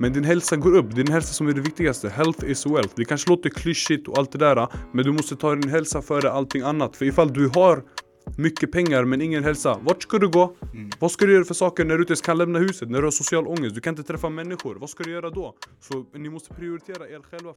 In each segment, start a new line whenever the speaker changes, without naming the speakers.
Men din hälsa går upp, din hälsa som är det viktigaste. Health is wealth. Det kanske låter klyschigt och allt det där. Men du måste ta din hälsa före allting annat. För ifall du har mycket pengar men ingen hälsa. Vart ska du gå? Mm. Vad ska du göra för saker när du inte kan lämna huset? När du har social ångest? Du kan inte träffa människor. Vad ska du göra då? Så ni måste prioritera er själva.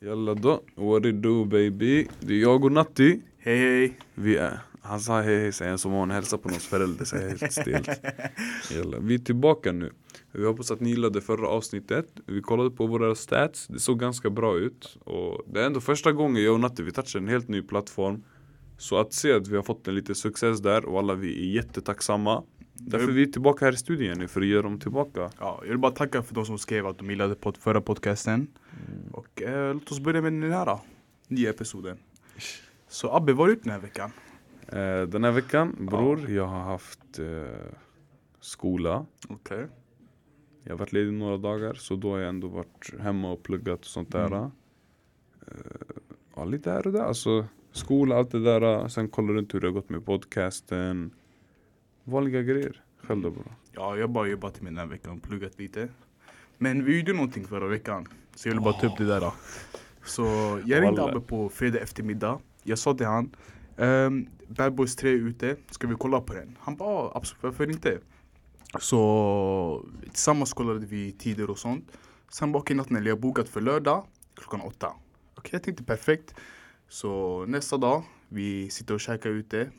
Jalla då, what it do baby? Det är jag och Natti.
Hej hej.
Vi är, han sa hej hej säger som om han hälsar på någons förälder, säger helt stelt. Jalla. Vi är tillbaka nu. Vi hoppas att ni gillade förra avsnittet. Vi kollade på våra stats, det såg ganska bra ut. Och det är ändå första gången jag och Natti vi touchar en helt ny plattform. Så att se att vi har fått en liten success där och alla vi är jättetacksamma. Därför är vi för här i studion nu för att göra dem tillbaka.
Ja, jag vill bara tacka för de som skrev att de gillade pod förra podcasten. Mm. Och eh, låt oss börja med den här nya episoden. Så Abbe, vad har du gjort den här veckan?
Eh, den här veckan, bror, ja. jag har haft eh, skola.
Okej. Okay.
Jag har varit ledig några dagar, så då har jag ändå varit hemma och pluggat och sånt där. Mm. Eh, ja, lite här och där. Alltså, skola, allt det där. Sen kollar runt hur det har gått med podcasten. Vanliga grejer. Själv då bro?
Ja, jag har bara jobbat med den här veckan och pluggat lite. Men vi gjorde någonting förra veckan. Så jag vill bara ta upp det där. Då. Så jag ringde Abbe på fredag eftermiddag. Jag sa till han um, Bad Boys 3 är ute, ska vi kolla på den? Han bara absolut, varför inte? Så tillsammans kollade vi tider och sånt. Sen bak i natten, jag bokat för lördag klockan åtta. Okej, okay, jag tänkte perfekt. Så nästa dag, vi sitter och käkar ute.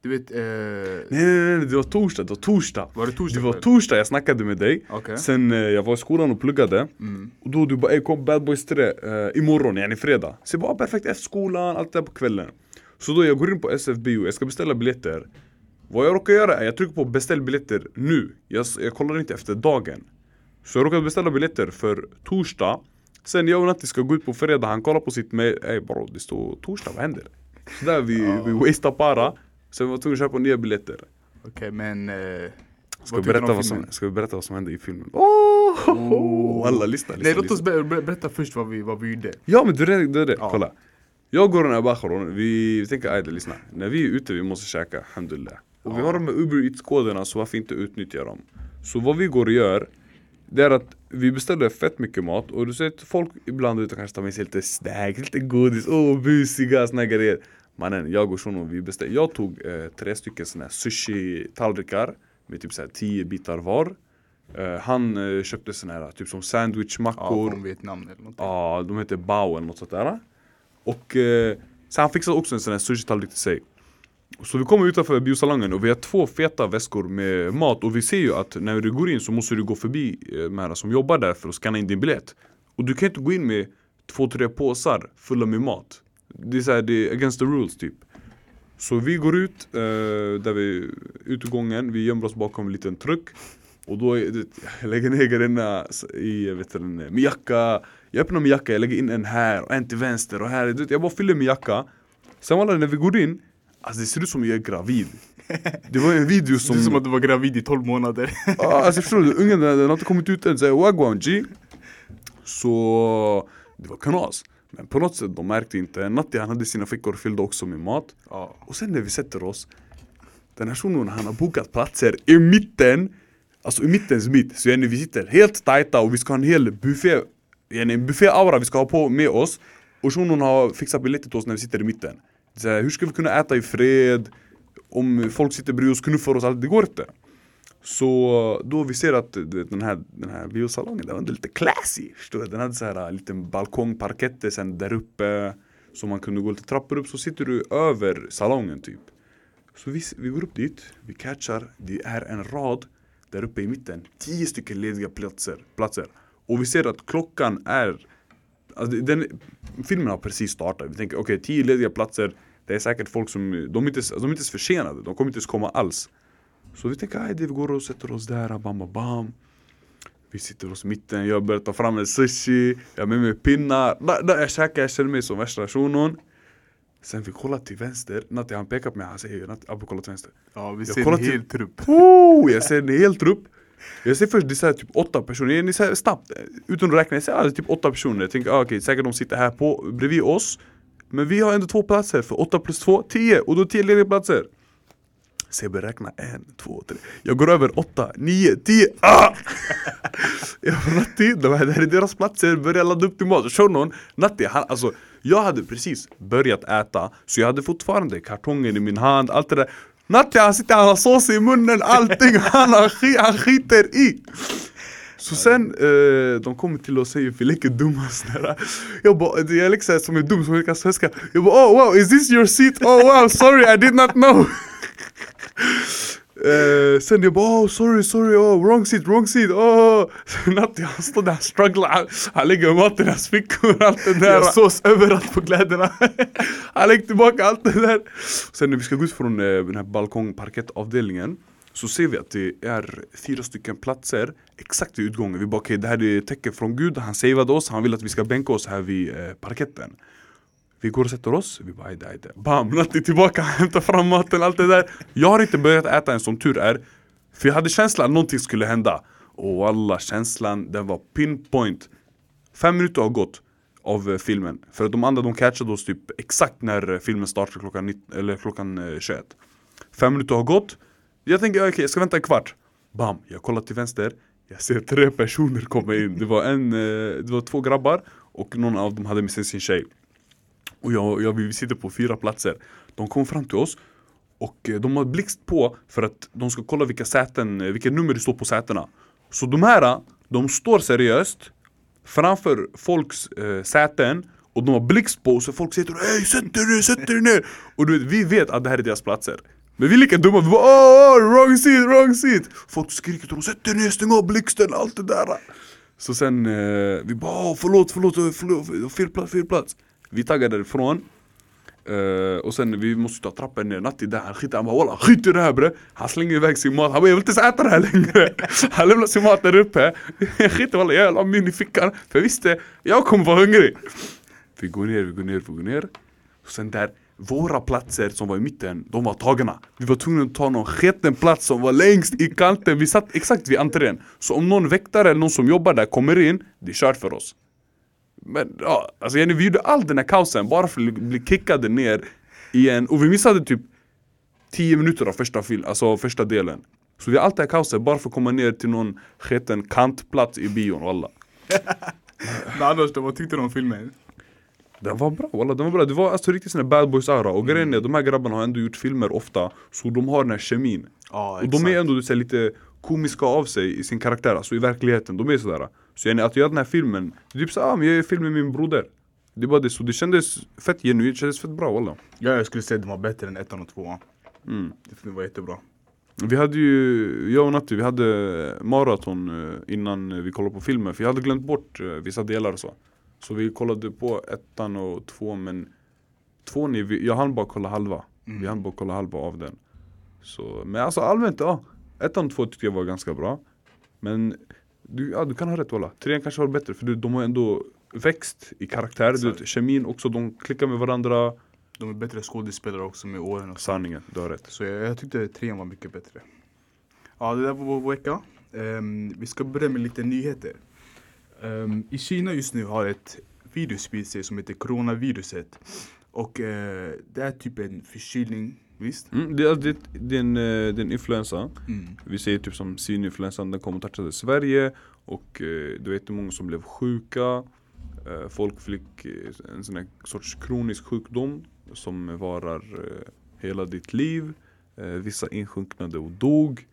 Du vet... Eh...
Nej, nej, nej, det var torsdag, det var torsdag.
Var det torsdag?
Det var torsdag jag snackade med dig.
Okay.
Sen eh, jag var i skolan och pluggade. Mm. Och då du bara ey kom Bad Boys 3 eh, imorgon, yani fredag. Så jag bara perfekt efter skolan, allt det där på kvällen. Så då jag går in på SF Bio, jag ska beställa biljetter. Vad jag råkar göra är jag trycker på beställ biljetter nu. Jag, jag kollar inte efter dagen. Så jag råkade beställa biljetter för torsdag. Sen jag och Natti ska gå ut på fredag, han kollar på sitt mail. Ey bro, det står torsdag, vad händer? Så där vi, oh. vi wastar para. Sen var vi tvungna att köpa nya biljetter.
Okej okay, men... Eh,
ska, vi berätta vad som, ska vi berätta vad som hände i filmen? Oh! oh. Alla lyssna, lyssna
Nej låt oss berätta först vad vi, vad vi gjorde.
Ja men du är det, det. Ja. kolla. Jag går och Abacharon, vi, vi tänker ajde lyssna. När vi är ute vi måste käka, alhamdulillah. Och ja. vi har de här Uber Eats-koderna så varför inte utnyttja dem? Så vad vi går och gör det är att vi beställer fett mycket mat och du ser att folk ibland ute kanske tar med sig lite snacks, lite godis, åh oh, busiga såna grejer Mannen, jag och shunon vi beställde, jag tog eh, tre stycken såna här sushi-tallrikar med typ såhär tio bitar var eh, Han eh, köpte såna här typ som sandwichmackor
Ja, från Vietnam eller någonting
Ja, de heter bao eller något sånt där och eh, så han fixade också en sån här sushi-tallrik till sig. Så vi kommer utanför biosalongen och vi har två feta väskor med mat och vi ser ju att när du går in så måste du gå förbi eh, de här som jobbar där för att scanna in din biljett. Och du kan inte gå in med två, tre påsar fulla med mat. Det är, såhär, det är against the rules typ. Så vi går ut, eh, där vi, utgången, vi gömmer oss bakom en liten truck. Och då, det, jag lägger ner grejerna i, eh, vet du, min eh, jacka. Jag öppnar min jacka, jag lägger in en här och en till vänster och här, jag bara fyller min jacka. Sen alla när vi går in, alltså det ser ut som jag är gravid. Det var en video som...
Det är som att du var gravid i 12 månader.
Ah, alltså förstår du, ungen den har inte kommit ut än, såhär wagwan G. Så det var kanas. Men på något sätt de märkte inte. Natti han hade sina fickor fyllda också med mat. Och sen när vi sätter oss, den här shunon han har bokat platser i mitten, alltså i mittens mitt. Så yani, vi sitter helt tajta och vi ska ha en hel buffé, yani, en buffé-aura vi ska ha på med oss. Och shunon har fixat biljetter till oss när vi sitter i mitten. Så här, hur ska vi kunna äta i fred? Om folk sitter bredvid oss, knuffar oss, allt, det går inte. Så då vi ser att den här, den här biosalongen, den var lite classy. Förstår du? Den hade så här en liten balkongparkett sen där uppe. Så man kunde gå lite trappor upp, så sitter du över salongen typ. Så vi, vi går upp dit, vi catchar, det är en rad där uppe i mitten. Tio stycken lediga platser. platser. Och vi ser att klockan är alltså den, Filmen har precis startat, vi tänker okej okay, tio lediga platser. Det är säkert folk som, de är inte, de är inte ens försenade, de kommer inte ens komma alls. Så vi tänker att vi går och sätter oss där, bam bam bam. Vi sitter oss mitten, jag börjar ta fram en sushi, jag har med mig pinnar. Där, där jag käkar, jag känner mig som värsta shunon. Sen vi kollar till vänster, Natti han pekar på mig, han säger Natti, Abbe kolla till vänster.
Ja vi ser en hel trupp.
Oh, Jag ser en hel trupp jag ser först, det är typ åtta personer, ni ser snabbt, utan att räkna, jag ser alltså, typ åtta personer. Jag tänker ah, okej, okay, säkert de sitter här på, bredvid oss. Men vi har ändå två platser, för åtta plus två, tio, och då tio lediga platser. Så jag börjar räkna. En, två, tre. Jag går över åtta, nio, tio, ah! Jag bara Natti, de här, det här är deras platser, börja ladda upp till mat. Shunon, Natti, han, alltså jag hade precis börjat äta, så jag hade fortfarande kartongen i min hand, allt det där. Natti han sitter, han har sås i munnen, allting, han, har, han skiter i. Så sen, eh, de kommer till och säger vi leker dumma sådär Jag bara, det är liksom som är dum som leker kan svenska Jag bara oh wow, is this your seat? Oh wow, sorry I did not know Eh, sen jag bara oh sorry sorry oh wrong seat wrong seat oh Natti han står där strugglar. Han, han lägger mat i deras fickor allt det där.
Jag sås överallt på kläderna.
Han lägger tillbaka allt det där. Sen när vi ska gå ut från eh, den här balkongparkettavdelningen Så ser vi att det är fyra stycken platser exakt vid utgången. Vi bara okej det här är tecken från Gud. Han savade oss, han vill att vi ska bänka oss här vid eh, parketten vi går och sätter oss, vi bara ajde ajde Bam, Natti tillbaka, hämtar fram maten, allt det där. Jag har inte börjat äta än som tur är För jag hade känslan att någonting skulle hända. Och alla känslan, den var pinpoint. Fem minuter har gått av eh, filmen För att de andra de catchade oss typ exakt när eh, filmen startar klockan, 19, eller klockan eh, 21 Fem minuter har gått. Jag tänker okej, jag ska vänta en kvart. Bam, jag kollar till vänster. Jag ser tre personer komma in. Det var en, det var två grabbar Och någon av dem hade med sig sin tjej och jag, jag, vi sitter på fyra platser. De kom fram till oss Och eh, de har blixt på för att de ska kolla vilka säten, eh, vilka nummer det står på sätena. Så de här, eh, de står seriöst Framför folks eh, säten Och de har blixt på oss och folk säger Ey sätt dig ner, sätt dig ner. Och du vet, vi vet att det här är deras platser. Men vi är lika dumma, vi bara åh, wrong seat, wrong seat. Folk skriker till oss, sätt dig ner, stäng av blixten, allt det där. Så sen, eh, vi bara åh, förlåt, förlåt, förlåt, fel plats, fel plats. Vi taggar därifrån Uh, och sen vi måste ta trappen ner, Natti där, han skiter, han bara walla skit i det här bre. Han slänger iväg sin mat, han bara jag vill inte ens äta det här längre. Han lämnar sin mat där uppe. Jag skiter walla, jag la min i fickan. För jag visste, jag kommer vara hungrig. Vi går ner, vi går ner, vi går ner. Och Sen där, våra platser som var i mitten, de var tagna. Vi var tvungna att ta någon sketen plats som var längst i kanten. Vi satt exakt vid entrén. Så om någon väktare eller någon som jobbar där kommer in, det är kört för oss men ja, alltså Jenny, vi gjorde all den här kaosen bara för att bli kickade ner igen och vi missade typ 10 minuter av första film, alltså första delen. Så vi har allt det här kaoset bara för att komma ner till någon sketen kantplats i bion walla.
Men annars då, vad tyckte du om filmen?
Den var bra walla, den var bra. Det var alltså riktigt sån här bad boys aura. Och grejen är de här grabbarna har ändå gjort filmer ofta Så de har den här kemin.
Ja,
Och de är ändå du säger, lite komiska av sig i sin karaktär, alltså i verkligheten, de är sådär Så yani, att göra den här filmen, det är typ såhär, ah, men jag gör film med min broder Det är bara det, så det kändes fett genuint, det kändes fett bra walla
Ja, jag skulle säga att den var bättre än ettan och tvåan.
mm.
Den var jättebra.
Vi hade ju, jag och Natti, vi hade maraton eh, innan vi kollade på filmen För jag hade glömt bort eh, vissa delar och så Så vi kollade på ettan och tvåan men Tvåan, jag hann bara kolla halva. Vi hann bara kolla halva av den. Så, Men alltså allmänt, ja Ettan och tvåan tyckte jag var ganska bra. Men du, ja, du kan ha rätt walla Trean kanske var bättre för du, de har ändå växt i karaktär du vet, Kemin också, de klickar med varandra
De är bättre skådespelare också med åren och så.
Sanningen, du har rätt
Så jag, jag tyckte trean var mycket bättre. Ja, det där var vår vecka. Ehm, vi ska börja med lite nyheter. Ehm, I Kina just nu har ett virus spritt sig som heter coronaviruset. Och eh, det är typ en förkylning, visst?
mm, det, är- det, det, är en, eh, det är en influensa
Mm.
Vi säger typ som svininfluensan, den kom och touchade Sverige och eh, det var jättemånga som blev sjuka eh, Folk fick eh, en sån här sorts kronisk sjukdom som varar eh, hela ditt liv Vissa insjunknade och dog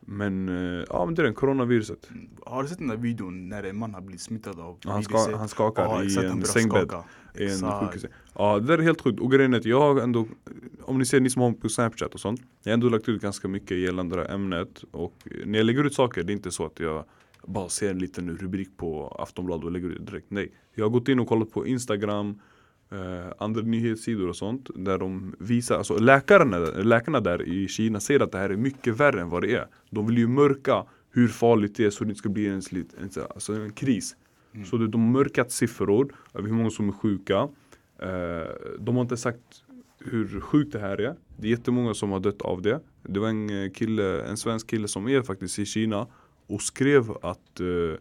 Men ja men det är den coronaviruset
Har du sett den där videon när en man har blivit smittad av
han,
viruset?
ska, han skakar
Ja,
i
han
en sängbädd i en
Exakt.
Ja det där är helt sjukt. Och grejen är att jag har ändå Om ni ser ni som har på snapchat och sånt Jag har ändå lagt ut ganska mycket gällande det här ämnet. Och när jag lägger ut saker, det är inte så att jag bara ser en liten rubrik på Aftonbladet och lägger ut det direkt. Nej, jag har gått in och kollat på Instagram eh, Andra nyhetssidor och sånt Där de visar, alltså läkarna, läkarna där i Kina ser att det här är mycket värre än vad det är. De vill ju mörka hur farligt det är så det inte ska bli en, en, alltså en kris. Så det, de har mörkat siffror över hur många som är sjuka Eh, de har inte sagt hur sjukt det här är. Det är jättemånga som har dött av det. Det var en eh, kille, en svensk kille som är faktiskt i Kina och skrev att uh,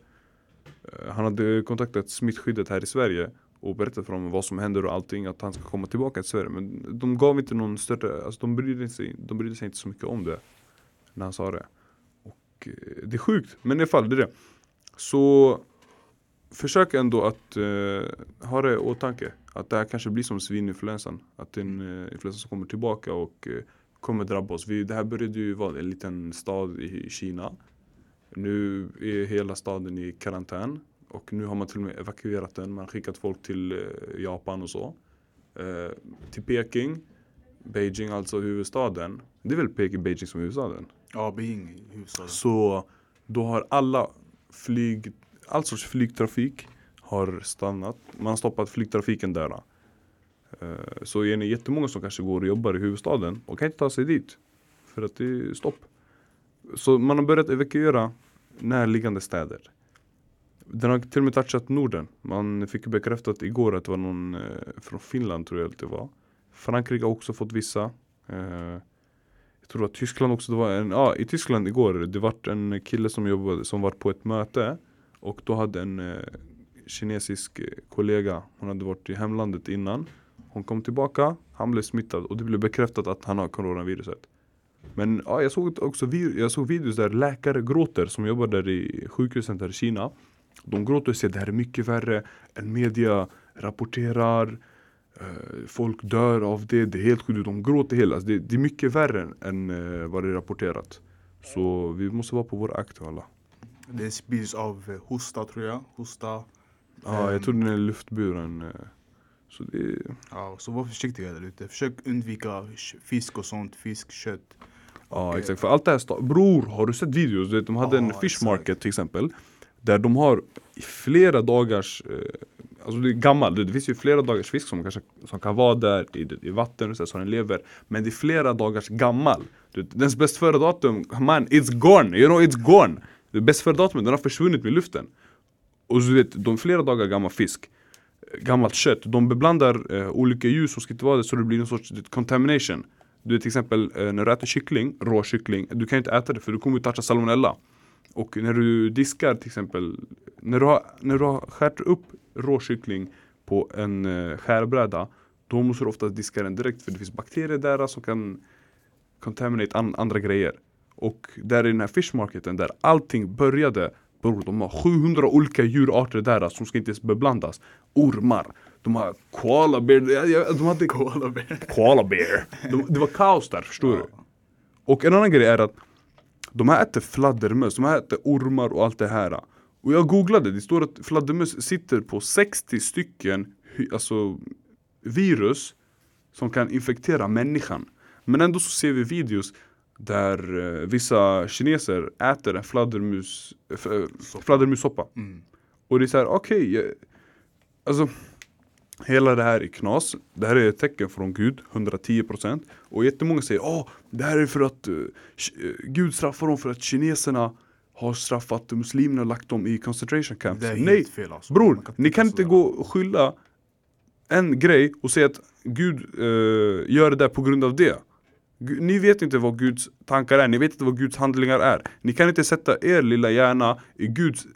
han hade kontaktat smittskyddet här i Sverige och berättat för dem vad som händer och allting, att han ska komma tillbaka till Sverige. Men de gav inte någon större, alltså de brydde sig, de brydde sig inte så mycket om det när han sa det. Och uh, det är sjukt, men i alla fall det är det. Så försök ändå att uh, ha det i åtanke. Att det här kanske blir som svininfluensan. Att det är en uh, influensa som kommer tillbaka och uh, kommer drabba oss. Vi, det här började ju vara en liten stad i Kina. Nu är hela staden i karantän. Och nu har man till och med evakuerat den. Man har skickat folk till uh, Japan och så. till Peking. Beijing, alltså huvudstaden. Det är väl Peking, Beijing som är huvudstaden?
Ja, Beijing huvudstaden.
Så då har alla flyg, all sorts flygtrafik har stannat. Man har stoppat flygtrafiken där. Uh, så är det jättemånga som kanske går och jobbar i huvudstaden och kan inte ta sig dit. För att det är stopp. Så man har börjat evakuera närliggande städer. Den har till och med touchat Norden. Man fick bekräftat igår att det var någon eh, från Finland tror jag att det var. Frankrike har också fått vissa. Eh, jag tror att Tyskland också, det var en, ja i Tyskland igår, det var en kille som jobbade, som var på ett möte och då hade en eh, kinesisk eh, kollega. Hon hade varit i hemlandet innan. Hon kom tillbaka, han blev smittad och det blev bekräftat att han har coronaviruset. Men ja, jag såg också jag såg videos där läkare gråter som jobbar där i sjukhusen där i Kina. De gråter och säger att det här är mycket värre än media rapporterar. Eh, folk dör av det, det är helt sjukt. De gråter hela. Det, det, är mycket värre än eh, vad det är rapporterat. Så vi måste vara på vår akt alla.
Det sprids av hosta tror jag. Hosta,
Ja, jag tror den är luftburen. Eh, så det
Ja, så var försiktiga där ute. Försök undvika fisk och sånt, fisk, kött.
Ja exakt, för allt det här, bror har du sett videos? De hade ja, en fish market till exempel Där de har flera dagars, eh, alltså det är gammalt, det finns ju flera dagars fisk som, kanske, som kan vara där i, i vatten så, så den lever Men det är flera dagars gammal Dens bäst före datum, man it's gone, you know it's gone bäst före datumet, den har försvunnit med luften och du vet, de flera dagar gammal fisk. Gammalt kött, de beblandar eh, olika ljus som ska inte vara det så det blir en sorts contamination. Du vet till exempel eh, när du äter kyckling, rå kyckling, du kan inte äta det för du kommer att toucha salmonella. Och när du diskar till exempel När du har, när du har skärt upp rå kyckling på en eh, skärbräda Då måste du ofta diska den direkt för det finns bakterier där som kan contaminate an andra grejer. Och där i den här fishmarketen där allting började Bror de har 700 olika djurarter där som ska inte ens beblandas. Ormar. De har koala bear. De hade
koala bear.
Koala bear. De, Det var kaos där, förstår du? Och en annan grej är att De här äter fladdermöss, de här äter ormar och allt det här. Och jag googlade, det står att fladdermöss sitter på 60 stycken Alltså virus Som kan infektera människan. Men ändå så ser vi videos där eh, vissa kineser äter en fladdermus, eh, fladdermussoppa. Mm. Och det är såhär, okej, okay, alltså Hela det här är knas, det här är ett tecken från Gud, 110% Och jättemånga säger, åh, det här är för att uh, Gud straffar dem för att kineserna har straffat muslimerna och lagt dem i concentration camps.
Nej, fel alltså.
bror, kan ni kan inte gå och skylla en grej och säga att Gud uh, gör det där på grund av det. Ni vet inte vad Guds tankar är, ni vet inte vad Guds handlingar är. Ni kan inte sätta er lilla hjärna i Guds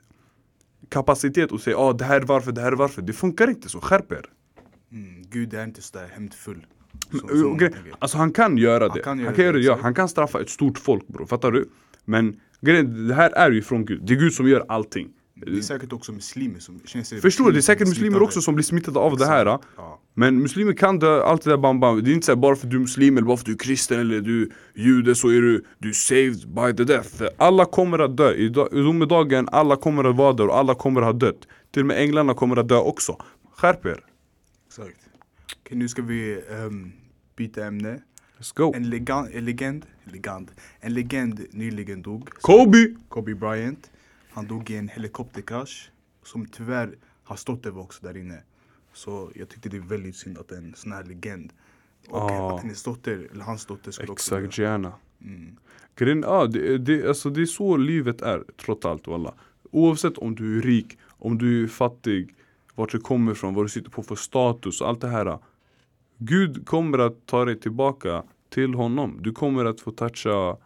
kapacitet och säga ah, det här är varför, det här är varför. Det funkar inte så, skärp er.
Mm, Gud är inte sådär hämndfull.
Så, alltså han kan göra det. Han kan, göra han kan, det, ja, han kan straffa ett stort folk bror, fattar du? Men det här är ju från Gud, det är Gud som gör allting.
Det är säkert också muslimer som känner
Förstår du? Det är säkert muslimer också som blir smittade av Exakt. det här ja. Men muslimer kan dö, allt det där bam bam Det är inte så bara för att du är muslim eller bara för att du är kristen eller du är jude så är du, du är saved by the death Alla kommer att dö, i domedagen alla kommer att vara där och alla kommer att ha dött Till och med änglarna kommer att dö också Skärp er!
Exakt Okej nu ska vi um, byta ämne
Let's go!
En legend, en legend, legend, en legend nyligen dog
Kobe!
Kobe Bryant han dog i en helikopterkrasch som tyvärr har stått över också där inne. Så jag tyckte det är väldigt synd att en sån här legend och ah. att hennes dotter, eller hans dotter skulle
också Exakt, Gianna. Mm. Grejen, ah, det, det, alltså det är så livet är trots allt walla. Oavsett om du är rik, om du är fattig, vart du kommer ifrån, vad du sitter på för status, allt det här. Gud kommer att ta dig tillbaka till honom. Du kommer att få toucha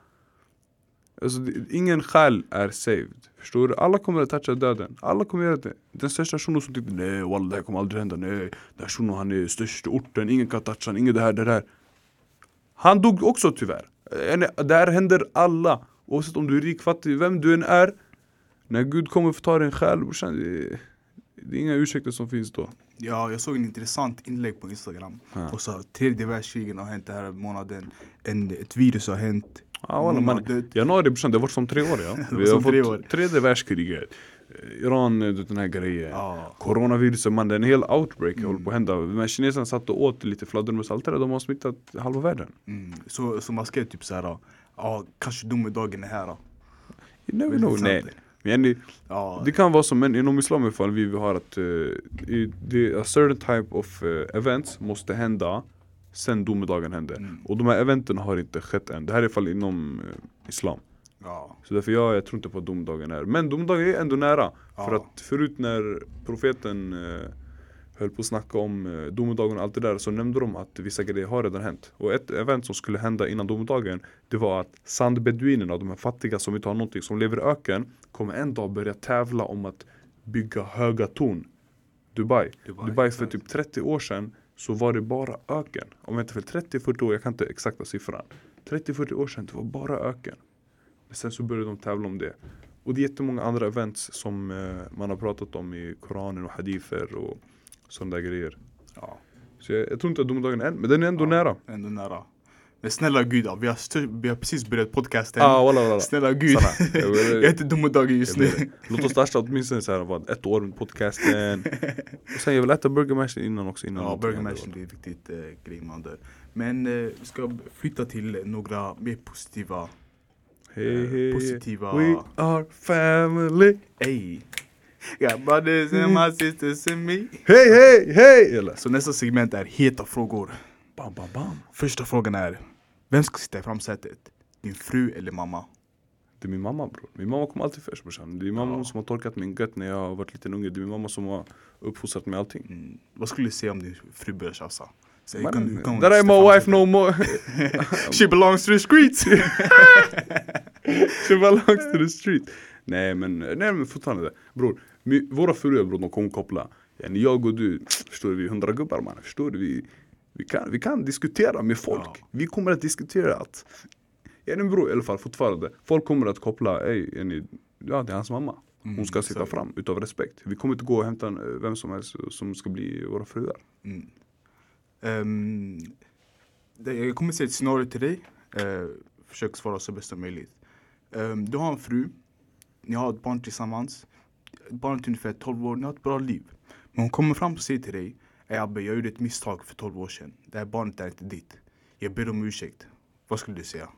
Alltså, ingen själ är saved. Förstår du? Alla kommer att toucha döden. Alla kommer göra det. Den största shunon som tyckte nej walla det här kommer aldrig hända. Nej, den här shunon han är störst i orten. Ingen kan toucha honom. Ingen det här, det där. Han dog också tyvärr. Det här händer alla. Oavsett om du är rik, fattig, vem du än är. När Gud kommer för ta din själ brorsan, det, det är inga ursäkter som finns då.
Ja, jag såg en intressant inlägg på Instagram.
Ja.
Och sa tredje världskriget har hänt den här månaden. En, ett virus har hänt.
Ja, man,
har dött.
januari brorsan, det har varit som tre år ja. Vi har fått
år.
tredje världskriget. Eh, Iran, eh, den här grejen.
Ja.
Coronaviruset man, det är en hel outbreak
Mm.
håller på att hända. Men kineserna satt och åt lite fladdermusaltare, de har smittat halva världen.
Mm. Så, så man skrev typ såhär, ja kanske domedagen är här. då.
You never know. Nej. Men det,
Ja,
det kan vara som, men inom islam i alla fall, vi har att uh, a certain type of eh, events måste hända sen domedagen händer.
Mm.
Och de här eventen har inte skett än. Det här är i fall inom eh, islam.
ja.
Så därför jag, jag tror inte på att domedagen är. Men domedagen är ändå nära. För
Ja.
att förut när profeten eh, höll på att snacka om eh, domedagen och allt det där så nämnde de att vissa grejer har redan hänt. Och ett event som skulle hända innan domedagen det var att sandbeduinerna, de här fattiga som inte har någonting, som lever i öken kommer en dag börja tävla om att bygga höga torn. Dubai.
Dubai,
Dubai, för typ 30 år sedan så var det bara öken. Om jag inte fel 30-40 år, jag kan inte exakta siffran. 30-40 år sedan det var bara öken. Sen så började de tävla om det. Och det är jättemånga andra events som eh, man har pratat om i Koranen och hadither och sådana där grejer.
ja.
Så jag, jag tror inte att domedagen är än, men den är ändå nära.
Ändå nära. Men snälla gud, vi, har vi har precis börjat podcasten.
Ah, walla, walla.
Snälla gud.
Jag
är inte domedagen just
Jag
nu.
Låt oss starta åtminstone så här, vad, ett år med podcasten. Och sen jag vill äta Burger Mash innan också. Innan
Ja,
någonting
Burger
händer,
Mansion det är ett viktigt eh, grej man dör. Men eh, vi ska flytta till några mer positiva.
Hej
eh,
hej,
positiva-
we are family.
Ey! Got brothers and my sisters and me.
Hej hej! Eller?
Så nästa segment är heta frågor.
Bam bam bam.
Första frågan är, vem ska sitta i framsätet? Din fru eller mamma?
Det är min mamma bror. Min mamma kommer alltid först brorsan. Det är mamma
Ja.
som har torkat min gött när jag har varit liten unge. Det är min mamma som har uppfostrat mig allting.
Mm. Vad skulle du säga om din fru börjar tjafsa?
Man,
kan du- kan
that ain't my wife no more.
She belongs to the streets!
She belongs to the street. Nej men, nej men fortfarande. Bror, våra fruar bror de kommer koppla. Jag och du, förstår du, vi är hundra gubbar man. Förstår du? Vi, vi, kan, vi kan diskutera med folk.
Ja.
Vi kommer att diskutera att Yani bror i alla fall fortfarande. Folk kommer att koppla, ey, ja det är hans mamma. Hon
Mm,
ska sitta
så-
fram utav respekt. Vi kommer inte gå och hämta en, eh, vem som helst som ska bli våra fruar.
Mm. Det, jag kommer säga ett scenario till dig. Uh, försök svara så bäst som möjligt. Ehm, du har en fru. Ni har ett barn tillsammans. Barnet är ungefär 12 år. Ni har ett bra liv. Men hon kommer fram och säger till dig. Ey Abbe, jag gjorde ett misstag för 12 år sedan. Det här barnet är inte ditt. Jag ber om ursäkt. Vad skulle du säga?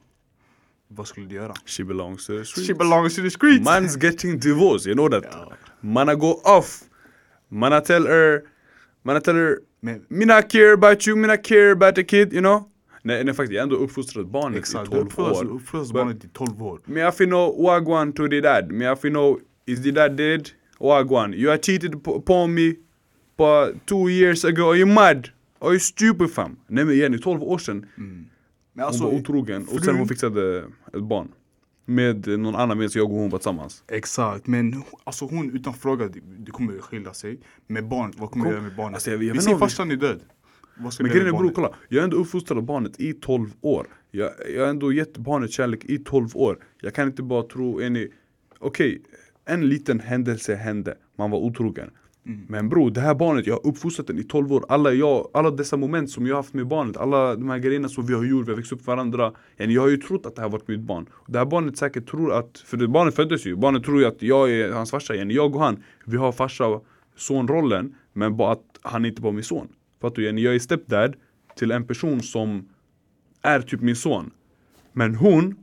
Vad skulle du göra?
She belongs to the streets.
She belongs to the streets!
Man's getting divorced, you know that.
Ja.
Manna go off. Manna tell her, manna tell her,
Men
me not care about you, me not care about the kid, you know. Nej, nej faktiskt, jag har ändå uppfostrat barnet
exakt,
i
du
12
uppfostrar
år.
uppfostrar
But-
barnet i 12 år.
Me have to know wagwan to the dad. Me have to know, is the dad dead? Wagwan. You have cheated p- upon me for two years ago. Are you mad? Are you stupid fam? Nej men i 12 år sedan.
Men
Hon
alltså,
var otrogen och sen
frun-
hon fixade ett barn. Med någon annan medan jag och hon var tillsammans.
Exakt, men alltså hon utan fråga, det, kommer skilja sig. Med barn, vad kommer
Kom-
göra med barnet?
Alltså, jag- jag
vi säger farsan är död.
Men grejen är bror, kolla. Jag har ändå uppfostrat barnet i 12 år. Jag, jag har ändå gett barnet kärlek i 12 år. Jag kan inte bara tro, är ni... Okej, en liten händelse hände. Man var otrogen.
Mm.
Men bror, det här barnet, jag har uppfostrat den i 12 år. Alla, jag, alla dessa moment som jag har haft med barnet, alla de här grejerna som vi har gjort, vi har växt upp varandra. Jag har ju trott att det här varit mitt barn. Det här barnet säkert tror att, för det, barnet föddes ju, barnet tror ju att jag är hans farsa. Jag och han, vi har farsa sonrollen, men bara att han inte var min son. Fattar du? Jenny? Jag är stepdad till en person som är typ min son. Men hon,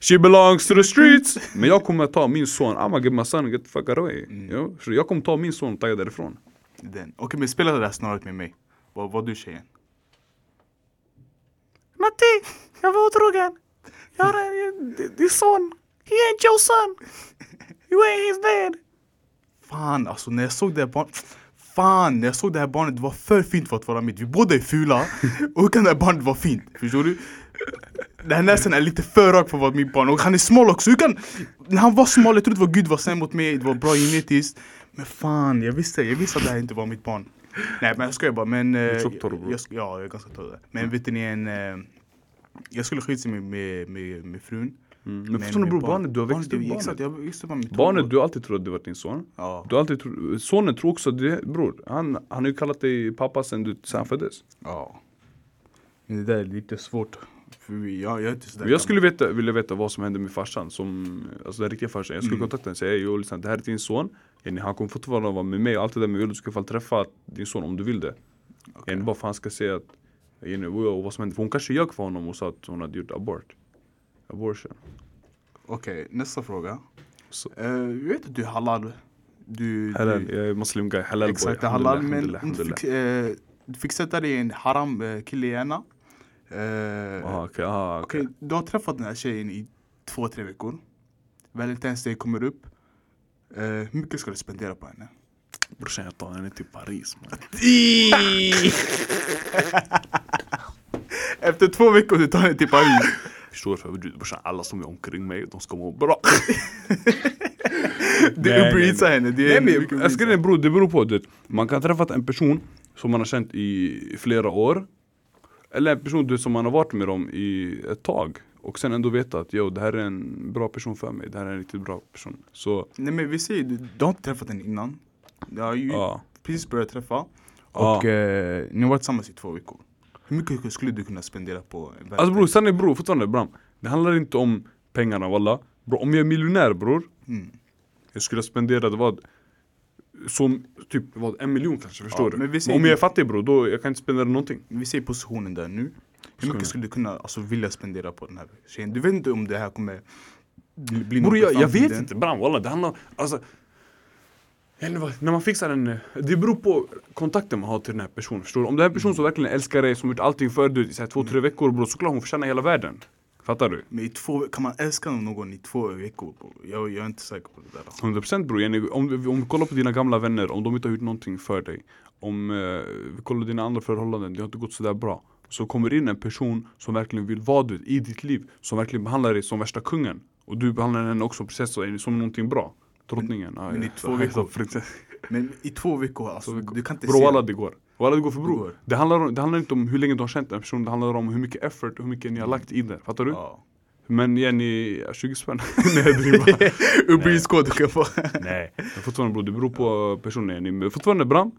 she belongs to the streets! Men jag kommer ta min son, I'ma get my son get the fuck out away. Jo? Så jag kommer ta min son och ta därifrån.
Okej men spela det där scenariot med mig. Vad var du tjejen?
Matti, jag var otrogen. Jag har din son. He ain't your son. You ain't his dad.
Fan alltså när jag såg det här barnet Fan, när jag såg det här barnet, det var för fint för att vara mitt. Vi båda är fula, och hur kan det här barnet vara fint? Förstår du? Den här näsan är lite för rak för att vara mitt barn, och han är smal också. Hur kan... När han var smal, jag trodde det var Gud var snäll mot mig, det var bra genetiskt. Men fan, jag visste, jag visste att det här inte var mitt barn. Nej men jag skojar bara, men... eh,
är tjock torr, bror.
jag, Ja, jag är ganska torr. Men vet ni en... eh, Jag skulle skilja mig med, med, med frun.
Mm. Men förstår du bror, barnet, du har växt upp barnet.
jag upp med mitt
Barnet, du har alltid trott att det var din son.
Ja.
Du har alltid tro, sonen tror också, det, bror, han, han har ju kallat dig pappa sen du sen han föddes.
ja. Men det där är lite svårt. För jag, jag är inte sådär
Jag skulle veta, vilja veta vad som hände med farsan, som, alltså den riktiga farsan. Jag skulle
Mm.
kontakta honom och säga, jo lyssna, det här är din son. Yani, han kommer fortfarande vara med mig och allt det där, men vill du ska fall träffa din son om du vill det.
Okej.
Yani, bara för han ska säga att, yani, vad som hände. För hon kanske ljög för honom och sa att hon hade gjort abort. Abortion.
Okej, nästa fråga.
Så.
Uh, jag vet att du är halal. Du,
Halal,
du,
jag är muslim guy, halal
Exakt,
boy.
halal. Men du fick, eh, du fick sätta dig i en haram eh, kille i Eh,
Aha, okej, aha, okej.
Okej, du har träffat den här tjejen i två, tre veckor. Valentine's Day kommer upp. Eh, hur mycket ska du spendera på henne?
Brorsan jag tar henne till Paris man.
Efter två veckor du tar henne till Paris.
Förstår du? Brorsan, alla som är omkring mig, de ska må bra.
Det är
nej,
Uber henne. Det är
Nej men jag
Eats.
beror, det beror på det. Man kan träffa en person som man har känt i flera år. Eller en person du, som man har varit med dem i ett tag. Och sen ändå veta att jo, det här är en bra person för mig. Det här är en riktigt bra person. Så
Nej men vi säger, du, du har inte träffat henne innan. Du har ju
ja.
precis börjat träffa.
Ja.
Och eh, ni har varit tillsammans i två veckor. Hur mycket skulle du kunna spendera på en
Alltså bror, är bror fortfarande bram. Det handlar inte om pengarna walla. Bro, om jag är miljonär bror.
Mm.
Jag skulle ha spenderat vad? Som typ vad, en miljon kanske, förstår
Ja,
du?
men
Men om jag är fattig bror, då jag kan inte spendera någonting.
Vi ser positionen där nu. Hur mycket skulle du kunna alltså, vilja spendera på den här tjejen? Du vet inte om det här kommer bli,
Bror jag, jag vet inte bram walla, det handlar alltså vad- när man fixar en, det beror på kontakten man har till den här personen, förstår du? Om det är en person som verkligen älskar dig, som gjort allting för dig i så här två, tre veckor bror, såklart hon förtjänar hela världen. Fattar du?
Men i två, kan man älska någon i två veckor? bro? Jag, jag är inte säker på det där.
100% bror, om, vi- om vi kollar på dina gamla vänner, om de inte har gjort någonting för dig Om eh, vi kollar dina andra förhållanden, det har inte gått sådär bra Så kommer in en person som verkligen vill vara du i ditt liv Som verkligen behandlar dig som värsta kungen Och du behandlar henne också precis så, som någonting bra Drottningen
men i
ja,
två
så-
veckor. Men i två veckor, alltså,
Två veckor.
du kan inte
Bro
se...
walla det går Walla det går för bror det handlar, om- det handlar inte om hur länge du har känt en person Det handlar om hur mycket effort och hur mycket ni har lagt i det Fattar du?
Ja.
Men Jenny, 20 spänn Nej jag driver
Uber Eats kod du kan få.
Nej, men fortfarande bror, det beror på personen Jenny. Men fortfarande Bram,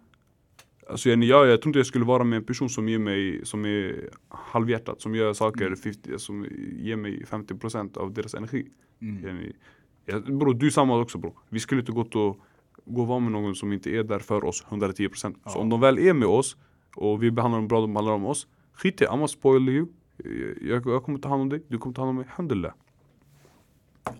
alltså Jenny, jag, jag tror inte jag skulle vara med en person som ger mig, som är halvhjärtat, som gör saker 50, som ger mig 50% av deras energi.
Mm.
Jenny, jag, bror, du är samma också bror. Vi skulle inte gått och gå och vara med någon som inte är där för oss 110%.
Ja.
Så om de väl är med oss och vi behandlar dem bra, de behandlar om oss. Skit i, I'm spoil you. Jag, jag kommer ta hand om dig, du kommer ta hand om mig, alhamdulillah.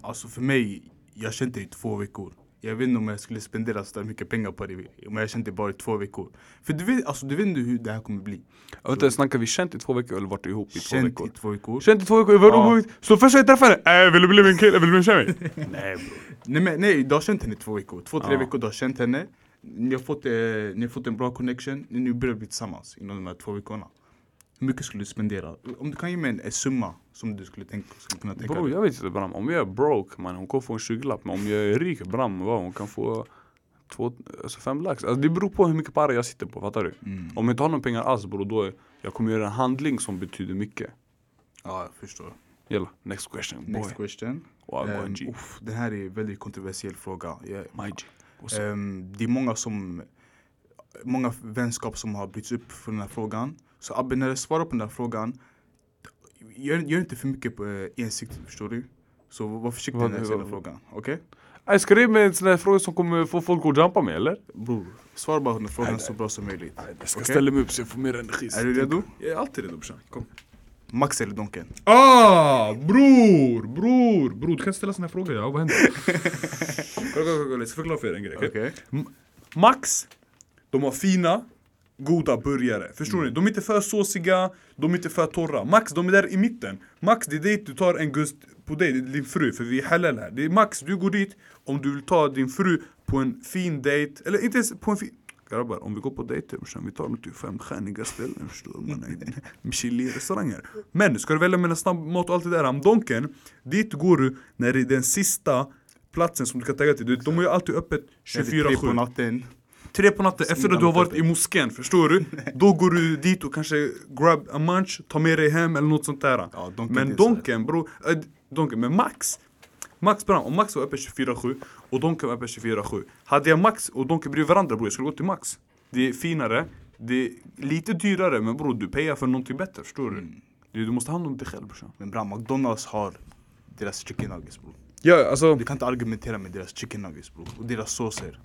Alltså för mig, jag kände det i två veckor. Jag vet inte om jag skulle spendera så där mycket pengar på det om jag kände det bara i två veckor. För du vet, alltså, du vet inte hur det här kommer bli.
Inte, snackar vi känt i två veckor eller varit ihop i två
Känt
veckor?
i två veckor.
Känt i två veckor?
Ja.
Så först jag träffade henne, äh, vill du bli min kille, vill du bli min tjej? Nej bror
Nej men nej, du har känt henne i två veckor. Två, tre
Ja.
veckor du har känt henne. Ni har fått, eh, ni har fått en bra connection. Ni börjar bli tillsammans inom de här två veckorna. Hur mycket skulle du spendera? Om du kan ge mig en, en summa som du skulle, tänka, skulle kunna tänka
Bro jag vet inte Bram, om jag är broke man, hon kommer få en 20-lapp Men om jag är rik Bram, vad, hon kan få två, alltså fem lax alltså, Det beror på hur mycket para jag sitter på, fattar du?
Mm.
Om jag inte har några pengar alls bro, då är, jag kommer göra en handling som betyder mycket
Ja, jag förstår.
Jalla, next question boy
Next question.
Wow, G.
uff, den här är en väldigt kontroversiell fråga. Jag,
up?
Ehm, det är många som Många vänskap som har brytts upp för den här frågan. Så Abbe, när du svarar på den här frågan Gör, gör inte för mycket på eh, ensikt, förstår du? Så var försiktig när du ställer frågan, okej?
Äh, Ska det med en sån här fråga som kommer få folk att jumpa med eller?
Bror, svara bara på den frågan
Nej,
så bra som möjligt.
Jag ska
Okej.
ställa mig upp så jag får mer energi
Är du redo?
Jag är alltid redo brorsan, kom
Max eller Donken?
Ah, bror, bror, bror du kan ställa såna här frågor ja, vad händer? kolla, kolla, kolla, jag ska förklara för er en grej okej?
Okej?
Max, de har fina, goda burgare. Förstår ni? De är inte för såsiga, de är inte för torra. Max, de är där i mitten. Max, det är dit du tar en gust på dig, din fru, för vi är halal här. Det är Max, du går dit om du vill ta din fru på en fin dejt, eller inte ens på en fin... Grabbar, om vi går på dejter brorsan, vi tar nog till femstjärniga ställen förstår? Man Michelin-restauranger. Men ska du välja mellan snabbmat och allt det där, Amdonken, dit går du när det är den sista platsen som du kan tagga till. De har ju alltid öppet
Är det Tre på
24-7. Tre på natten efter att du har varit i moskén, förstår du? Då går du dit och kanske grab a munch, tar med dig hem eller något sånt där
Ja, Donken
Men. Donken bro, äh, Donken, men Max. Max bram, om Max var öppen 24-7 och Donken var öppen 24-7. Hade jag Max och Donken bredvid varandra bror, jag skulle gå till Max. Det är finare, det är lite dyrare men bror du payar för någonting bättre, förstår du?
Mm.
Du, du måste ha hand om dig själv brorsan.
Men bra, McDonalds har deras chicken nuggets bror.
Ja, alltså.
Du kan inte argumentera med deras chicken nuggets bror. Och deras såser.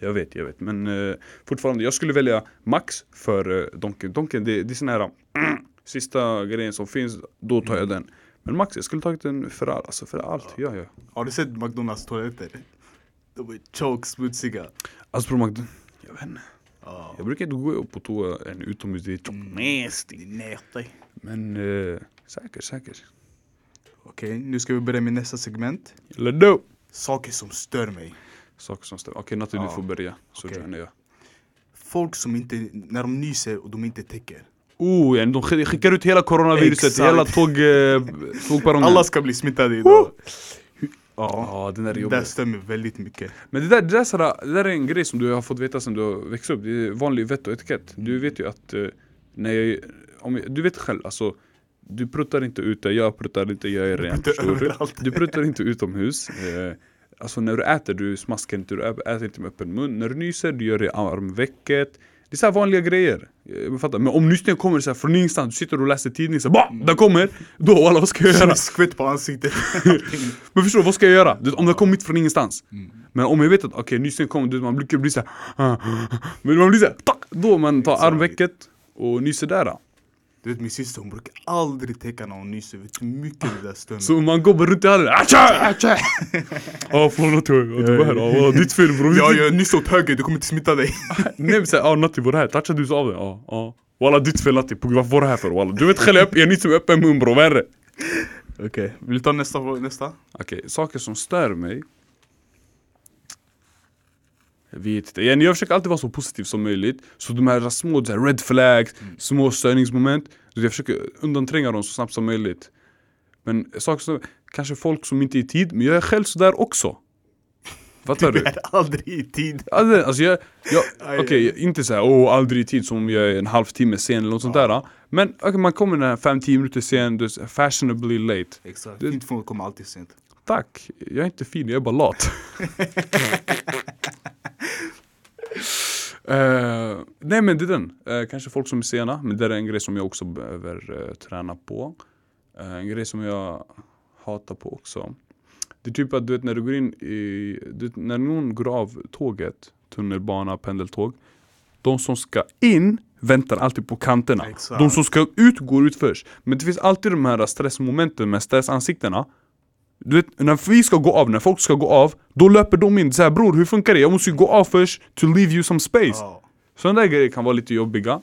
Jag vet, jag vet. Men eh, fortfarande, jag skulle välja Max för uh, Donken. Donken, det, det är sån här mm, sista grejen som finns, då tar jag den. Men Max, jag skulle tagit för, all, alltså för allt. Ja, ja.
Har du sett McDonalds toaletter? De är choke smutsiga.
Alltså bror, jag vet inte.
Ja.
Jag brukar inte gå på toa än utomhus, det är tjockt nasty.
Nej.
Men uh, säkert, säkert.
Okej, nu ska vi börja med nästa segment.
Let's go!
Saker som stör mig.
Saker som stämmer. Okej, Natte du får börja. Så
Okej.
joinar jag.
Folk som inte, när de nyser och de inte täcker.
Oh, de skick- skickar ut hela coronaviruset
Exakt.
hela tåg, eh, tågperrongen.
Alla ska bli smittade idag. Ja,
Ja, den där är
det
jobbig.
stämmer väldigt mycket.
Men det där, det, där, sådär, det där är en grej som du har fått veta sen du har växt upp. Det är vanlig vett och etikett. Du vet ju att, eh, när jag, om jag, du vet själv alltså. Du pruttar inte ute, jag pruttar inte, jag är ren.
pruttar
du?
överallt.
Du pruttar inte utomhus. Alltså när du äter, du smaskar inte, du äter inte med öppen mun. När du nyser, du gör det i armvecket. Det är så vanliga grejer. Eh, Jag fattar. Men om nysningen kommer så här från ingenstans, du sitter och läser tidningen så bara, den kommer! Då alla vad ska jag göra?
Skvätt på ansiktet.
Men förstår du, vad ska jag göra? Du, om det kommer mitt från ingenstans. Men om jag vet att okej, nysningen kommer, du, man brukar bli såhär Men man blir såhär, tack! Då man tar armvecket och nyser där.
Du vet min syster hon brukar aldrig täcka när hon nyser. Vet hur mycket det där mig?
Så man går bara runt i hallen, atcha! Atcha! Ja förlåt du var här, ja, ditt fel bror.
Ja, jag nyss åt höger, du kommer inte smitta dig.
Nej men såhär, ja Natti var det här, touchade du så av det? Ja, ja. Walla ditt fel Natti, varför var det här för? Walla. Du vet själv, jag nyser med öppen mun bror, vad är det?
Okej, vill du ta nästa? nästa?
Okej, saker som stör mig vet inte, jag försöker alltid vara så positiv som möjligt Så de här små så här red flags, små störningsmoment så Jag försöker undantränga dem så snabbt som möjligt Men saker som, kanske folk som inte är i tid, men jag är själv sådär också Fattar
Du
du?
är aldrig i tid.
Alltså, alltså jag, jag okej, inte såhär åh aldrig i tid som om jag är en halvtimme sen eller något sånt där Men okej, man kommer när 5-10 minuter sen, du är fashionably late
Exakt. Fint folk kommer alltid sent.
Tack, jag är inte fin, jag är bara lat. Eh, nej men det är den. Eh, kanske folk som är sena, men det är en grej som jag också behöver eh, träna på. En grej som jag hatar på också. Det är typ att du vet när du går in i, du när någon går av tåget, tunnelbana, pendeltåg. De som ska in väntar alltid på kanterna.
Exakt.
De som ska ut går ut först. Men det finns alltid de här stressmomenten med stressansiktena. Du vet, när vi ska gå av, när folk ska gå av, då löper de in. Så här, bror hur funkar det? Jag måste ju gå av först to leave you some space.
Ja.
Sådana där grejer kan vara lite jobbiga.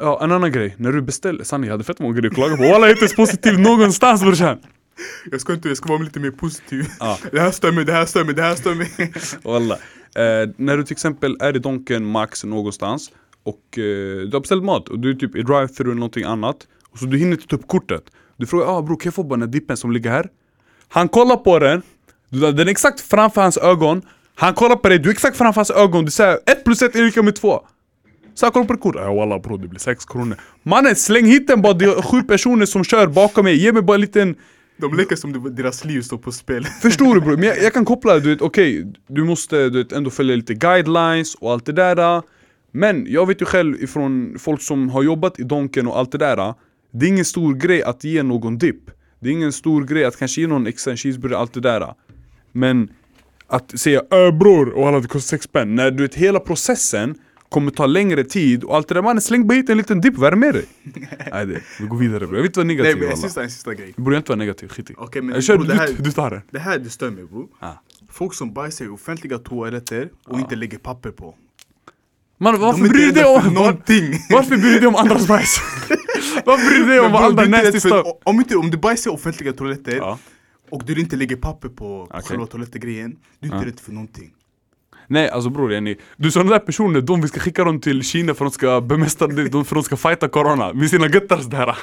Ja, en annan grej. När du beställer, sanning jag hade fett många grejer att klaga på. Walla jag är inte ens positiv någonstans brorsan.
Jag ska inte, jag ska vara lite mer positiv.
Ja.
Det här stör mig, det här stör mig, det här stör mig.
Walla. Eh, när du till exempel är i Donken, Max någonstans och eh, du har beställt mat och du är typ i drive-thru eller någonting annat och så du hinner inte ta upp kortet. Du frågar ah, bror kan jag få bara den dippen som ligger här? Han kollar på den, den är exakt framför hans ögon. Han kollar på dig, du är exakt framför hans ögon, du säger 1 plus 1 är lika med 2 Så han kollar på ditt kort, walla bror det blir 6 kronor. Mannen släng hit den bara, det är sju personer som kör bakom mig, ge mig bara en liten
De leker som det- deras liv står på spel.
Förstår du bror? Men jag, jag kan koppla, du vet okej, du måste du vet, ändå följa lite guidelines och allt det där. Men jag vet ju själv ifrån folk som har jobbat i Donken och allt det där Det är ingen stor grej att ge någon dipp Det är ingen stor grej att kanske ge någon extra cheeseburgare, allt det där Men att säga äh bror, och alla det kostar 6 spänn När du vet hela processen kommer ta längre tid och allt det där mannen släng bara hit en liten dipp, vad är det med dig? Nej det, vi går vidare bror, jag vill inte vara
Nej
negativ
men en sista, en sista grej.
Vi borde inte vara negativ, skit i
Okej men
Jag kör,
bror, det
du,
här,
du tar den
det här det stör mig bror.
Ja.
Folk som bajsar i offentliga toaletter och inte lägger papper på.
Man, varför
är
bryr du dig om...
någonting.
Varför bryr du dig om andras bajs? varför bryr du dig om vad andra
är
nasty stuff?
Om, inte, om du bajsar i offentliga toaletter
Ja.
och du inte lägger papper på
Okej.
själva toalettgrejen, du är inte rädd för någonting.
Nej alltså bror yani, du sådana där personer, de vi ska skicka dem till Kina för att de ska bemästra det, de- för att de ska fighta corona med sina göttars där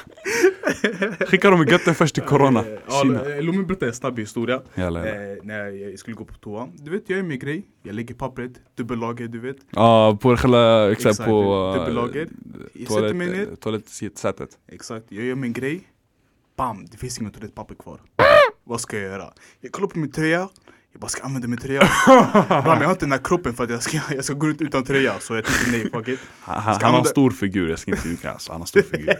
Skicka dem i götten först till corona, Kina
Ja, låt mig berätta en snabb historia.
Jalla, jalla.
Eh, när jag skulle gå på toa. Du vet, jag gör min grej. Jag lägger pappret, dubbellager, du vet.
Ja, på själva, exakt
Exakt,
på...
dubbellager. Jag sätter mig ner.
Toalettsätet
Exakt, jag gör min grej. Bam! Det finns inget toalettpapper kvar. Vad ska jag göra? Jag kollar på min tröja. Jag bara ska använda min tröja. Bram, jag har inte den här kroppen för att jag ska, jag ska gå ut utan tröja. Så jag tänkte nej, fuck it.
Han, han, han har en stor figur, jag ska inte ljuga alltså. Han har stor figur.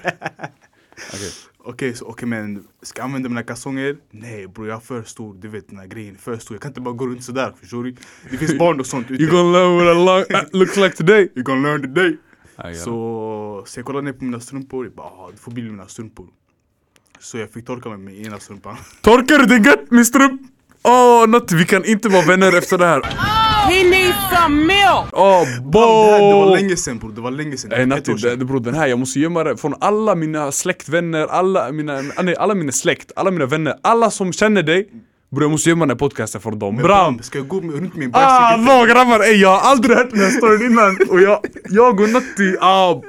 Okej.
Okej, så okej men ska jag använda mina kalsonger? Nej bror, jag är för stor. Du vet den här grejen, för stor. Jag kan inte bara gå runt sådär, förstår du? Det finns barn och sånt ute.
You gonna learn what a long, looks like today.
You gonna learn today.
Så.
Så, jag kollade ner på mina strumpor, jag bara ah, du får bilda mina strumpor. Så jag fick torka mig med ena strumpan.
Torkar du din gött min strump? Åh, oh, vi kan inte vara vänner efter det här.
He needs some milk.
Det, här, det var
oh,
länge sen bror, det var länge sen.
Nej Natti, det- bror den här, jag måste gömma det från alla mina släktvänner, alla mina, ah, nej, alla mina släkt, alla mina vänner, alla som känner dig Bror jag måste gömma den här podcasten från dem,
Men
Bram!
Ska jag gå runt med en
Ah,
bicycle?
vad grabbar! Ey, jag har aldrig hört den här storyn innan och jag, jag och Natti, ah,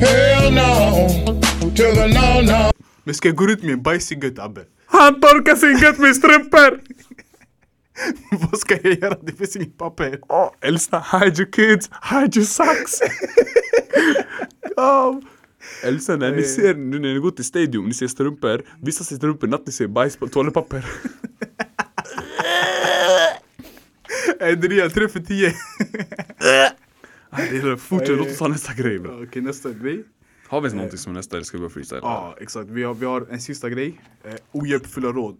Hell no to the no no.
Men ska jag gå runt med en bicycle Abbe?
Han torkar sin gött med strumpor!
Vad ska jag göra? Det finns inget papper.
Oh, Elsa, hide your kids, hide your socks! oh. Elsa, när ni ser, nu när ni går till stadium, ni ser strumpor, vissa ser strumpor, Natti ser bajs på toalettpapper
Adrian, 3 för 10.
Nej, det är fortsätt, låt oss ta nästa grej bro.
Okej, nästa grej.
Har vi någonting som är nästa eller ska vi bara freestyle?
Ja, exakt. Vi har, vi har en sista grej. Eh, ohjälpfulla råd.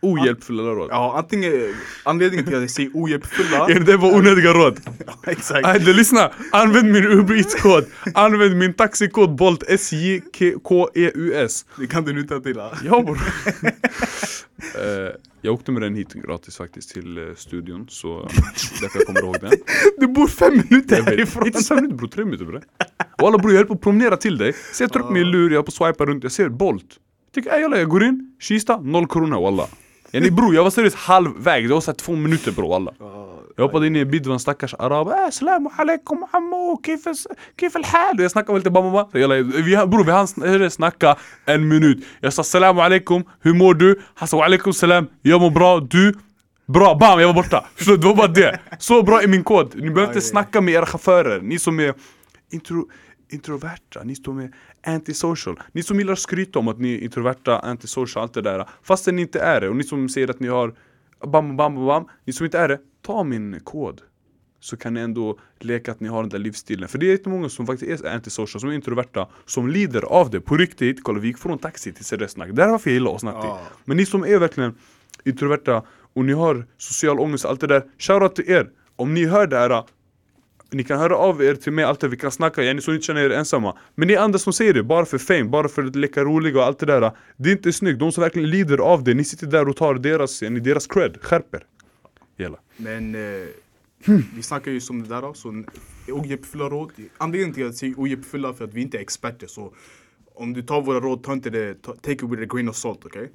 Ohjälpfulla råd.
Ja, antingen anledningen till att jag säger ohjälpfulla.
Är det var onödiga råd?
exakt.
Nej, det lyssna! Använd min Uber Eats-kod, använd min taxikod Bolt SJKEUS
Det kan du nu ta till.
Ja bror! Jag åkte med den hit gratis faktiskt till eh, studion så därför jag kommer ihåg den.
Du bor fem minuter
Jag
härifrån.
Inte fem minuter bror, tre minuter bre Och alla bror jag höll på att promenera till dig. Så jag tar upp min lur, jag är på swipa runt, jag ser Bolt. Tycker ey jalla jag går in, Kista, noll kronor walla. Yani bror jag var seriöst halvvägs, det var såhär två minuter bror walla Jag hoppade in i en det var en stackars arab äh, Assalamu alaikum ammo, kif kif? Och Jag snackade lite bam bam Jalla, vi, bror vi hann snacka en minut Jag sa assalamu alaikum, hur mår du? Han sa alaikum salam, jag mår bra, du? Bra, bam jag var borta! Förstår? Det var bara det! Så bra är min kod, ni behöver inte snacka med era chaufförer, ni som är intro, introverta, ni som är antisocial Ni som gillar att skryta om att ni är introverta, antisocial, allt det där Fastän ni inte är det, och ni som säger att ni har bam, bam, bam, bam Ni som inte är det, ta min kod så kan ni ändå leka att ni har den där livsstilen. För det är jättemånga som faktiskt är antisocial, som är introverta, som lider av det på riktigt. Kolla vi gick från taxi till seriöst snack. Det är varför jag gillar oss Natti. Men ni som är verkligen introverta och ni har social ångest, allt det där. Shoutout till er! Om ni hör det här ni kan höra av er till mig alltid, vi kan snacka, yani, så ni inte känner er ensamma Men ni andra som säger det, bara för fame, bara för att leka roliga och allt det där Det är inte snyggt, de som verkligen lider av det, ni sitter där och tar deras, yani, deras cred, skärper Jalla
Men eh, vi snackar ju som det där så ohjälpfulla råd. Anledningen till att jag säger ohjälpfulla för att vi inte är experter så om du tar våra råd, ta inte det, ta, take it with a grain of salt, okej?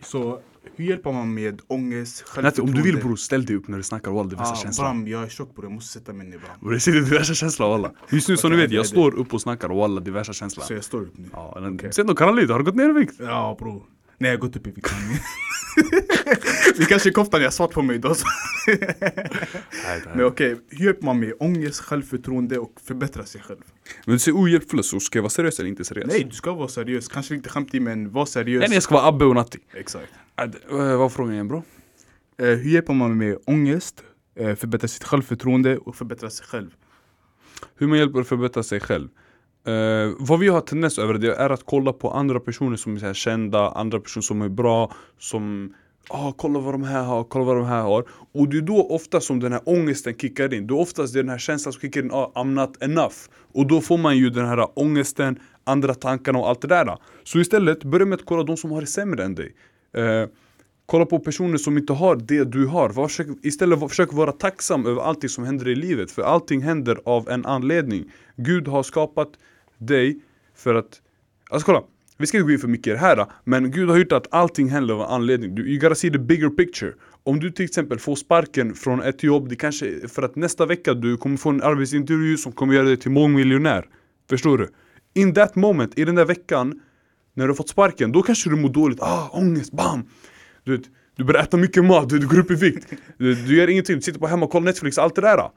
Så hur hjälper man med ångest,
Natti, om du vill bror, ställ dig upp när du snackar walla, det är värsta
Ah,
känslan
Bram, jag är tjock bror, jag måste sätta mig ner Bram.
Bror det sitter diverse känsla walla Just nu som ni vet,
det är
jag
det.
står upp och snackar walla, diverse känsla
Så jag står upp nu.
Ja,
Okej.
Sen då har du gått ner i vikt?
Ja bror. Nej jag har gått upp i vikt. Vi kanske koftan jag har svart på mig idag. Men okej, hur hjälper man med ångest, självförtroende och förbättra sig själv?
Men du säger ohjälpfulla, så ska jag vara seriös eller inte seriös?
Nej, du ska vara seriös. Kanske lite skämtig men var seriös.
Nej, jag ska vara Abbe och Natti
Exakt.
Äh, d- äh, Vad var frågan igen bro?
Eh, hur hjälper man med ångest, eh, förbättra sitt självförtroende och förbättra sig själv?
Hur man hjälper att förbättra sig själv Eh, vad vi har tendens över det är att kolla på andra personer som är kända, andra personer som är bra, som ah, kolla vad de här har, kolla vad de här har Och det är då ofta som den här ångesten kickar in, det är oftast den här känslan som kickar in, ah, I'm not enough Och då får man ju den här ångesten, andra tankarna och allt det där Så istället, börja med att kolla de som har det sämre än dig Eh, Kolla på personer som inte har det du har. Försök, istället försök vara tacksam över allting som händer i livet. För allting händer av en anledning. Gud har skapat dig för att... Alltså kolla, vi ska inte gå in för mycket i det här. Men Gud har gjort att allting händer av en anledning. Du, you gotta see the bigger picture. Om du till exempel får sparken från ett jobb, det kanske är för att nästa vecka du kommer få en arbetsintervju som kommer göra dig till mångmiljonär. Förstår du? In that moment, i den där veckan, när du har fått sparken, då kanske du mår dåligt. Ah, ångest, bam! Du, vet, du börjar äta mycket mat, du, du går upp i vikt. Du, du gör ingenting, du sitter på hemma och kollar Netflix, allt det där.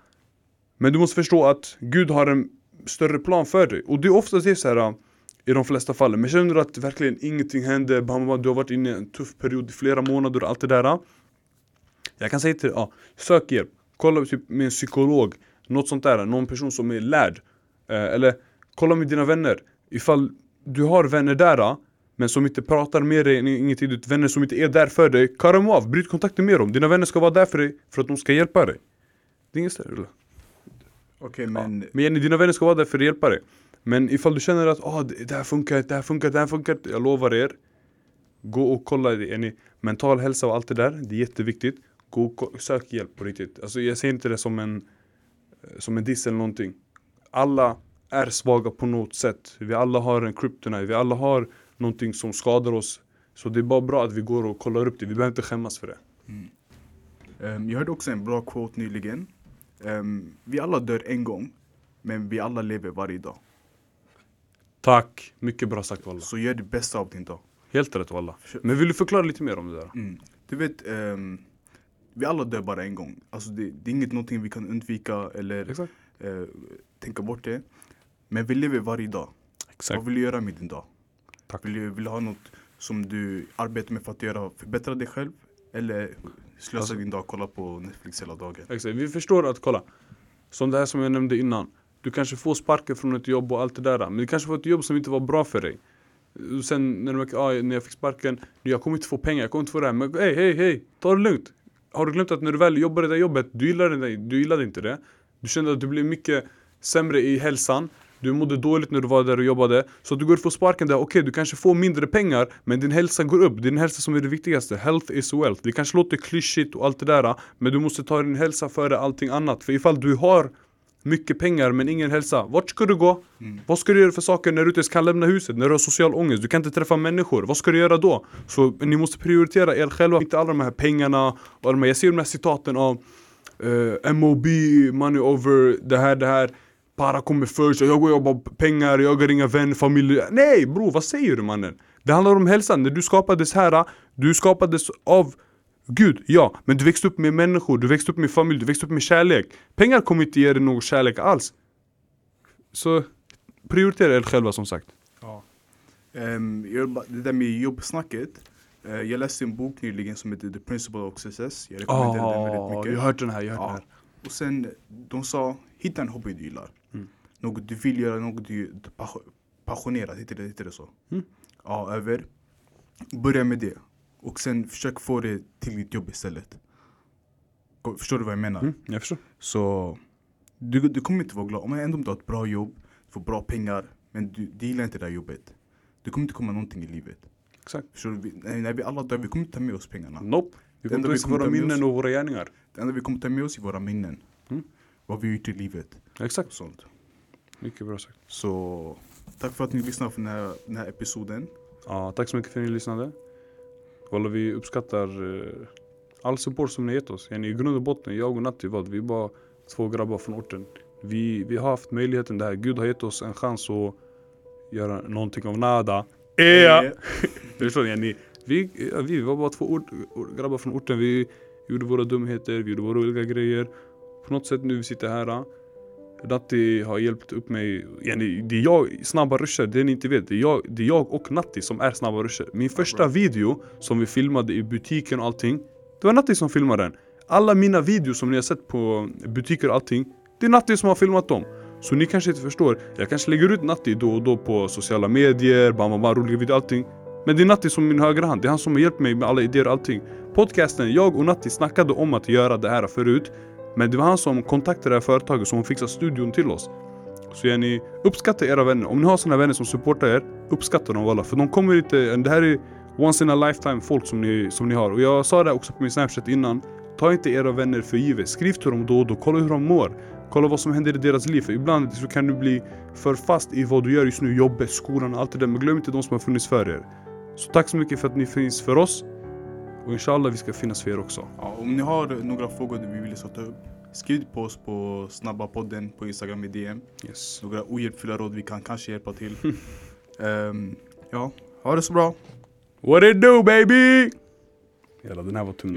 Men du måste förstå att Gud har en större plan för dig. Och det är ofta det så här. I de flesta fallen. Men känner du att verkligen ingenting hände, bam, bam, du har varit inne i en tuff period i flera månader och allt det där. Jag kan säga till dig, ja, sök hjälp. Kolla typ med en psykolog, något sånt där, någon person som är lärd. Eh, eller kolla med dina vänner. Ifall du har vänner där, men som inte pratar med dig, ingenting, vänner som inte är där för dig, cut dem av, bryt kontakten med dem. Dina vänner ska vara där för dig, för att de ska hjälpa dig. Det är inget större.
Okej men,
Men Jenny, dina vänner ska vara där för att hjälpa dig. Men ifall du känner att oh, det här funkar det här funkar det här funkar. Jag lovar er. Gå och kolla, Jenny, mental hälsa och allt det där, det är jätteviktigt. Gå och sök hjälp på riktigt. Alltså jag ser inte det som en, eh, som en diss eller någonting. Alla är svaga på något sätt. Vi alla har en kryptonite, vi alla har någonting som skadar oss. Så det är bara bra att vi går och kollar upp det, vi behöver inte skämmas för det. Mm.
ehm, jag hörde också en bra quote nyligen. Um, vi alla dör en gång, men vi alla lever varje dag.
Tack, mycket bra sagt Walla.
Så gör det bästa av din dag.
Helt rätt Walla. Men vill du förklara lite mer om det där?
Mm. Du vet, ehm, vi alla dör bara en gång. Alltså det, det är inget någonting vi kan undvika eller eh, tänka bort det. Men vi lever varje dag.
Exakt.
Vad vill du göra med din dag?
Tack.
Vill du, vill du ha något som du arbetar med för att göra, förbättra dig själv? Eller slösa
Alltså-
din dag och kolla på Netflix hela dagen?
Exakt, vi förstår att kolla Som det här som jag nämnde innan du kanske får sparken från ett jobb och allt det där Men du kanske får ett jobb som inte var bra för dig. Och Sen när du märker, ah, när jag fick sparken Jag kommer inte få pengar, jag kommer inte få det här. Men hej, hej, hej, ta det lugnt. Har du glömt att när du väl jobbade det där jobbet Du gillade, det, du gillade inte det. Du kände att du blev mycket sämre i hälsan. Du mådde dåligt när du var där och jobbade. Så att du går och får sparken där, okej du kanske får mindre pengar Men din hälsa går upp, din hälsa som är det viktigaste Health is wealth. Det kanske låter klyschigt och allt det där Men du måste ta din hälsa före allting annat. För ifall du har mycket pengar men ingen hälsa. Vart ska du gå? Vad ska du göra för saker när du inte ens kan lämna huset? När du har social ångest, du kan inte träffa människor. Vad ska du göra då? Så ni måste prioritera er själva. Inte alla de här pengarna och de här, Jag ser de här citaten av eh, MOB, money over det här, det här. Para kommer först, jag går och jobbar pengar, jag har inga vänner, familj. Nej bro, vad säger du mannen? Det handlar om hälsan, när du skapades här Du skapades av Gud, ja, men du växte upp med människor, du växte upp med familj, du växte upp med kärlek Pengar kommer inte ge dig någon kärlek alls Så prioritera er själva som sagt
Ja. Bara- det där med jobbsnacket. eh, jag läste en bok nyligen som heter The Principle of Success. Jag rekommenderar den väldigt
Oh,
mycket.
jag har hört den här, jag har hört
Ja.
den här
Och sen, de sa, hitta en hobby du gillar.
Mm.
Något du vill göra, något du du är pas- passionerad, heter det, heter det så?
Mm.
Ja, över. Börja med det. Och sen försök få det till ditt jobb istället. Förstår du vad jag menar?
mm, Jag förstår
Så du, du kommer inte vara glad. Om ändå du har ett bra jobb, du får bra pengar, men du, du gillar inte det här jobbet. Du kommer inte komma någonting i livet.
Exakt
Förstår du? När, vi alla dör, vi kommer inte ta med oss pengarna.
Nope Vi kommer
vi
ta
kommer
våra
med
minnen och våra gärningar
Det enda vi kommer ta med oss är våra minnen.
Mm.
Vad vi gjort i livet
Exakt,
sånt.
mycket bra sagt
Så tack för att ni lyssnade på den här, den här episoden.
Ja, tack så mycket för att ni lyssnade. Walla, vi uppskattar eh, all support som ni gett oss. I grund och botten, jag och Natti, vad, vi är bara två grabbar från orten. Vi, vi har haft möjligheten det här. Gud har gett oss en chans att göra någonting av nada.
Eh,
Du förstår, yani, vi, ja, vi var bara två ort, or- grabbar från orten. Vi gjorde våra dumheter, vi gjorde våra olika grejer. På något sätt nu vi sitter här. Natti har hjälpt upp mig. Yani, det är jag, snabba ruscher, det ni inte vet. Det är, jag, det är jag och Natti som är snabba ruscher. Min första video som vi filmade i butiken och allting. Det var Natti som filmade den. Alla mina videos som ni har sett på butiker och allting. Det är Natti som har filmat dem. Så ni kanske inte förstår. Jag kanske lägger ut Natti då och då på sociala medier, bam, bam, bam, roliga videor, allting. Men det är Natti som min högra hand. Det är han som har hjälpt mig med alla idéer och allting. Podcasten, jag och Natti snackade om att göra det här förut. Men det var han som kontaktade det här företaget som fixade studion till oss. Så är ni uppskatta era vänner. Om ni har såna vänner som supportar er, uppskatta dem alla. För de kommer inte, det här är once in a lifetime folk som ni, som ni har. Och jag sa det också på min snapchat innan. Ta inte era vänner för givet. Skriv till dem då och då, kolla hur de mår. Kolla vad som händer i deras liv. För ibland så kan du bli för fast i vad du gör just nu, jobbet, skolan och allt det där. Men glöm inte de som har funnits för er. Så tack så mycket för att ni finns för oss. Och inshallah vi ska finnas för er också.
ja, om ni har några frågor du vill ta upp, skriv på oss på snabba podden på Instagram i DM.
Yes.
Några ohjälpfulla råd vi kan kanske hjälpa till. Ehm, ja, ha det så bra.
What it do baby? Jävlar den här var tung.